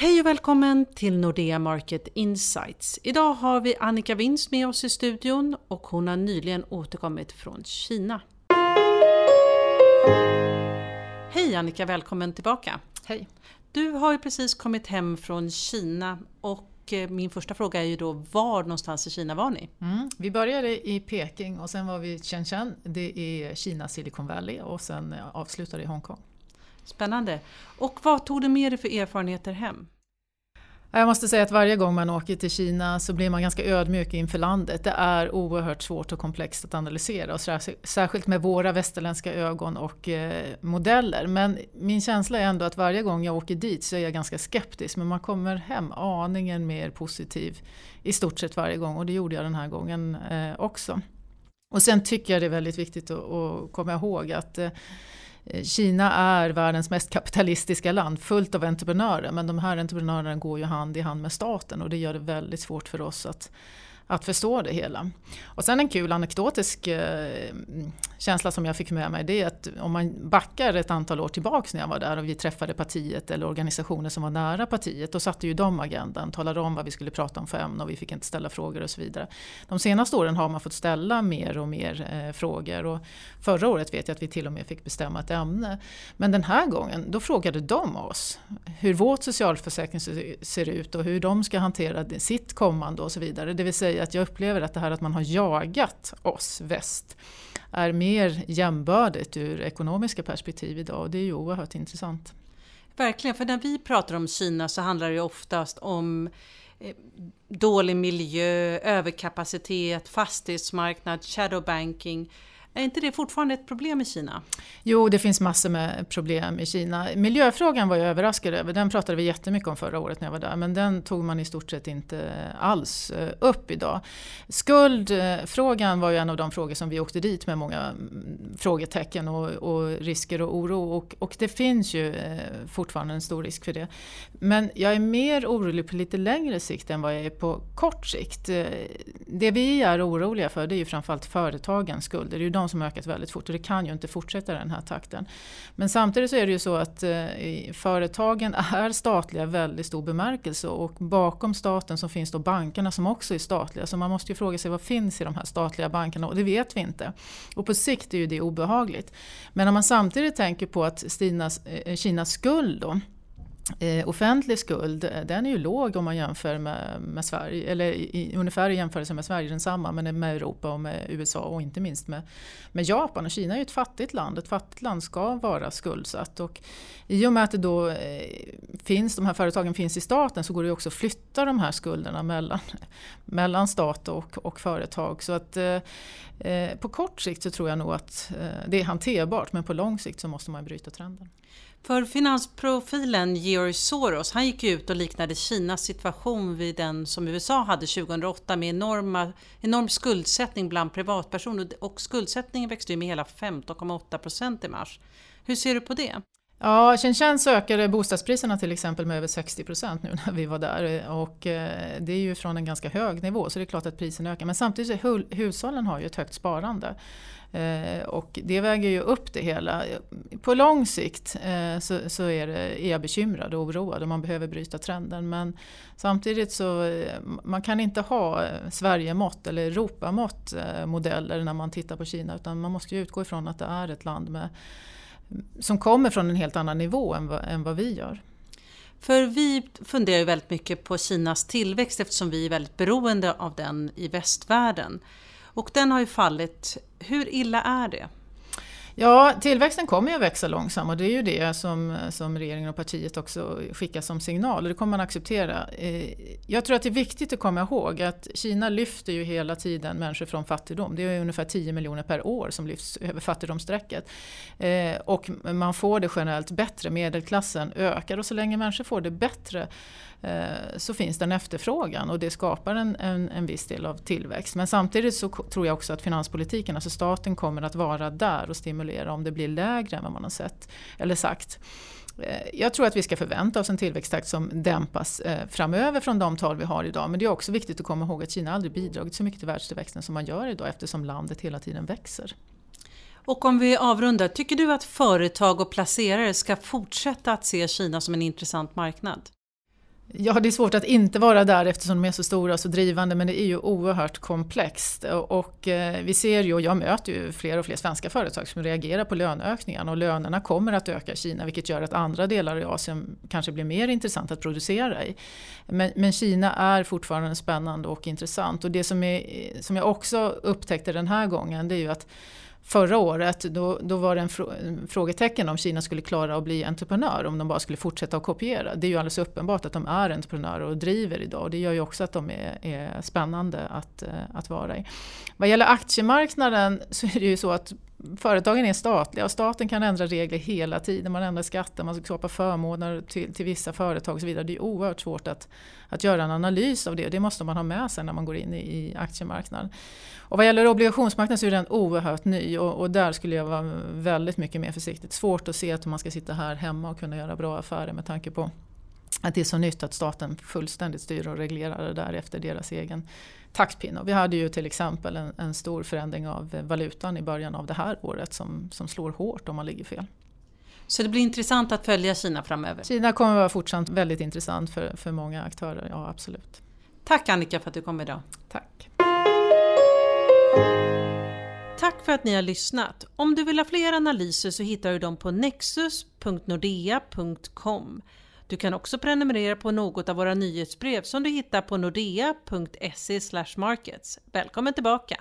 Hej och välkommen till Nordea Market Insights. Idag har vi Annika Wins med oss i studion och hon har nyligen återkommit från Kina. Hej Annika, välkommen tillbaka. Hej. Du har ju precis kommit hem från Kina och eh, min första fråga är ju då var någonstans i Kina var ni? Mm. Vi började i Peking och sen var vi i Shenzhen, det är Kina Silicon Valley och sen eh, avslutade i Hongkong. Spännande. Och vad tog du med dig för erfarenheter hem? Jag måste säga att varje gång man åker till Kina så blir man ganska ödmjuk inför landet. Det är oerhört svårt och komplext att analysera och särskilt med våra västerländska ögon och eh, modeller. Men min känsla är ändå att varje gång jag åker dit så är jag ganska skeptisk men man kommer hem aningen mer positiv i stort sett varje gång och det gjorde jag den här gången eh, också. Och sen tycker jag det är väldigt viktigt att, komma ihåg att eh, Eh, Kina är världens mest kapitalistiska land, fullt av entreprenörer. Men de här entreprenörerna går ju hand i hand med staten och det gör det väldigt svårt för oss att att förstå det hela. Och sen en kul anekdotisk eh, känsla som jag fick med mig det är att om man backar ett antal år tillbaks när jag var där och vi träffade partiet eller organisationer som var nära partiet. Då satte ju de agendan, talade om vad vi skulle prata om för ämne och vi fick inte ställa frågor och så vidare. De senaste åren har man fått ställa mer och mer eh, frågor och förra året vet jag att vi till och med fick bestämma ett ämne. Men den här gången då frågade de oss hur vårt socialförsäkring ser ut och hur de ska hantera sitt kommande och så vidare. Det vill säga att jag upplever att det här att man har jagat oss väst är mer jämbördigt ur ekonomiska perspektiv idag och det är ju oerhört intressant. Verkligen, för när vi pratar om Kina så handlar det oftast om eh, dålig miljö, överkapacitet, fastighetsmarknad, shadowbanking. Är inte det fortfarande ett problem i Kina? Jo, det finns massor med problem i Kina. Miljöfrågan var jag överraskad över. Den pratade vi jättemycket om förra året när jag var där. Men den tog man i stort sett inte alls eh, upp idag. Skuldfrågan var ju en av de frågor som vi åkte dit med många mm, frågetecken och, och risker och oro. Och, och, det finns ju eh, fortfarande en stor risk för det. Men jag är mer orolig på lite längre sikt än vad jag är på kort sikt. Eh, det vi är oroliga för det är ju framförallt företagens skulder. Det är ju de som har ökat väldigt fort och det kan ju inte fortsätta i den här takten. Men samtidigt så är det ju så att eh, företagen är statliga i väldigt stor bemärkelse och bakom staten så finns då bankerna som också är statliga. Så man måste ju fråga sig vad finns i de här statliga bankerna och det vet vi inte. Och på sikt är ju det obehagligt. Men om man samtidigt tänker på att Stinas, eh, Kinas skuld då Eh, offentlig skuld, eh, den är ju låg om man jämför med, med Sverige, eller i, ungefär i jämförelse med Sverige densamma, men med Europa och med USA och inte minst med, med Japan. Och Kina är ju ett fattigt land, ett fattigt land ska vara skuldsatt. Och I och med att det då eh, finns, de här företagen finns i staten så går det också att flytta de här skulderna mellan, mellan stat och, och företag. Så att eh, eh på kort sikt så tror jag nog att eh, det är hanterbart, men på lång sikt så måste man bryta trenden. För finansprofilen George Soros, han gick ut och liknade Kinas situation vid den som USA hade 2008 med enorma, enorm skuldsättning bland privatpersoner och skuldsättningen växte ju med hela 15,8% i mars. Hur ser du på det? Ja, Shenzhen ökade bostadspriserna till exempel med över 60% nu när vi var där. Och eh, det är ju från en ganska hög nivå så det är klart att priserna ökar. Men samtidigt så hushållen har ju ett högt sparande. Eh, och det väger ju upp det hela. På lång sikt eh, så, så är, det, är jag bekymrad och oroad och man behöver bryta trenden. Men samtidigt så man kan inte ha Sverigemått eller Europamått modeller när man tittar på Kina utan man måste utgå ifrån att det är ett land med, som kommer från en helt annan nivå än vad, än vad vi gör. För vi funderar ju väldigt mycket på Kinas tillväxt eftersom vi är väldigt beroende av den i västvärlden. Och den har ju fallit. Hur illa är det? Ja, tillväxten kommer ju att växa långsamt och det är ju det som, som regeringen och partiet också skickar som signal och det kommer man acceptera. Eh, jag tror att det är viktigt att komma ihåg att Kina lyfter ju hela tiden människor från fattigdom. Det är ungefär 10 miljoner per år som lyfts över fattigdomsstrecket. Eh, och man får det generellt bättre, medelklassen ökar och så länge människor får det bättre eh, så finns det en efterfrågan och det skapar en, en, en viss del av tillväxt. Men samtidigt så tror jag också att finanspolitiken, alltså staten kommer att vara där och stimulera om det blir lägre än vad man har sett eller sagt. Eh, jag tror att vi ska förvänta oss en tillväxttakt som dämpas eh, framöver från de tal vi har idag. Men det är också viktigt att komma ihåg att Kina aldrig bidragit så mycket till världstillväxten som man gör idag eftersom landet hela tiden växer. Och om vi avrundar, tycker du att företag och placerare ska fortsätta att se Kina som en intressant marknad? Ja, det är svårt att inte vara där eftersom de är så stora och så drivande men det är ju oerhört komplext. Och eh, vi ser ju, och jag möter ju fler och fler svenska företag som reagerar på löneökningarna och lönerna kommer att öka i Kina vilket gör att andra delar i Asien kanske blir mer intressant att producera i. Men, men Kina är fortfarande spännande och intressant och det som, är, som jag också upptäckte den här gången det är ju att Förra året då, då var det en, frå, en frågetecken om Kina skulle klara att bli entreprenör om de bara skulle fortsätta att kopiera. Det är ju alldeles uppenbart att de är entreprenörer och driver idag och det gör ju också att de är, är spännande att, eh, att vara i. Vad gäller aktiemarknaden så är det ju så att företagen är statliga och staten kan ändra regler hela tiden. Man ändrar skatter, man skapar förmåner till, till vissa företag och så vidare. Det är oerhört svårt att, att göra en analys av det och det måste man ha med sig när man går in i, i aktiemarknaden. Och vad gäller obligationsmarknaden så är den oerhört ny och, och, där skulle jag vara väldigt mycket mer försiktig. Svårt att se att man ska sitta här hemma och kunna göra bra affärer med tanke på att det är så nytt att staten fullständigt styr och reglerar det där efter deras egen taktpinne. Vi hade ju till exempel en, en, stor förändring av valutan i början av det här året som, som slår hårt om man ligger fel. Så det blir intressant att följa Kina framöver? Kina kommer att vara fortsatt väldigt intressant för, för många aktörer, ja absolut. Tack Annika för att du kom idag. Tack. Tack för att ni har lyssnat. Om du vill ha fler analyser så hittar du dem på nexus.nordea.com. Du kan också prenumerera på något av våra nyhetsbrev som du hittar på nordea.se markets. Välkommen tillbaka!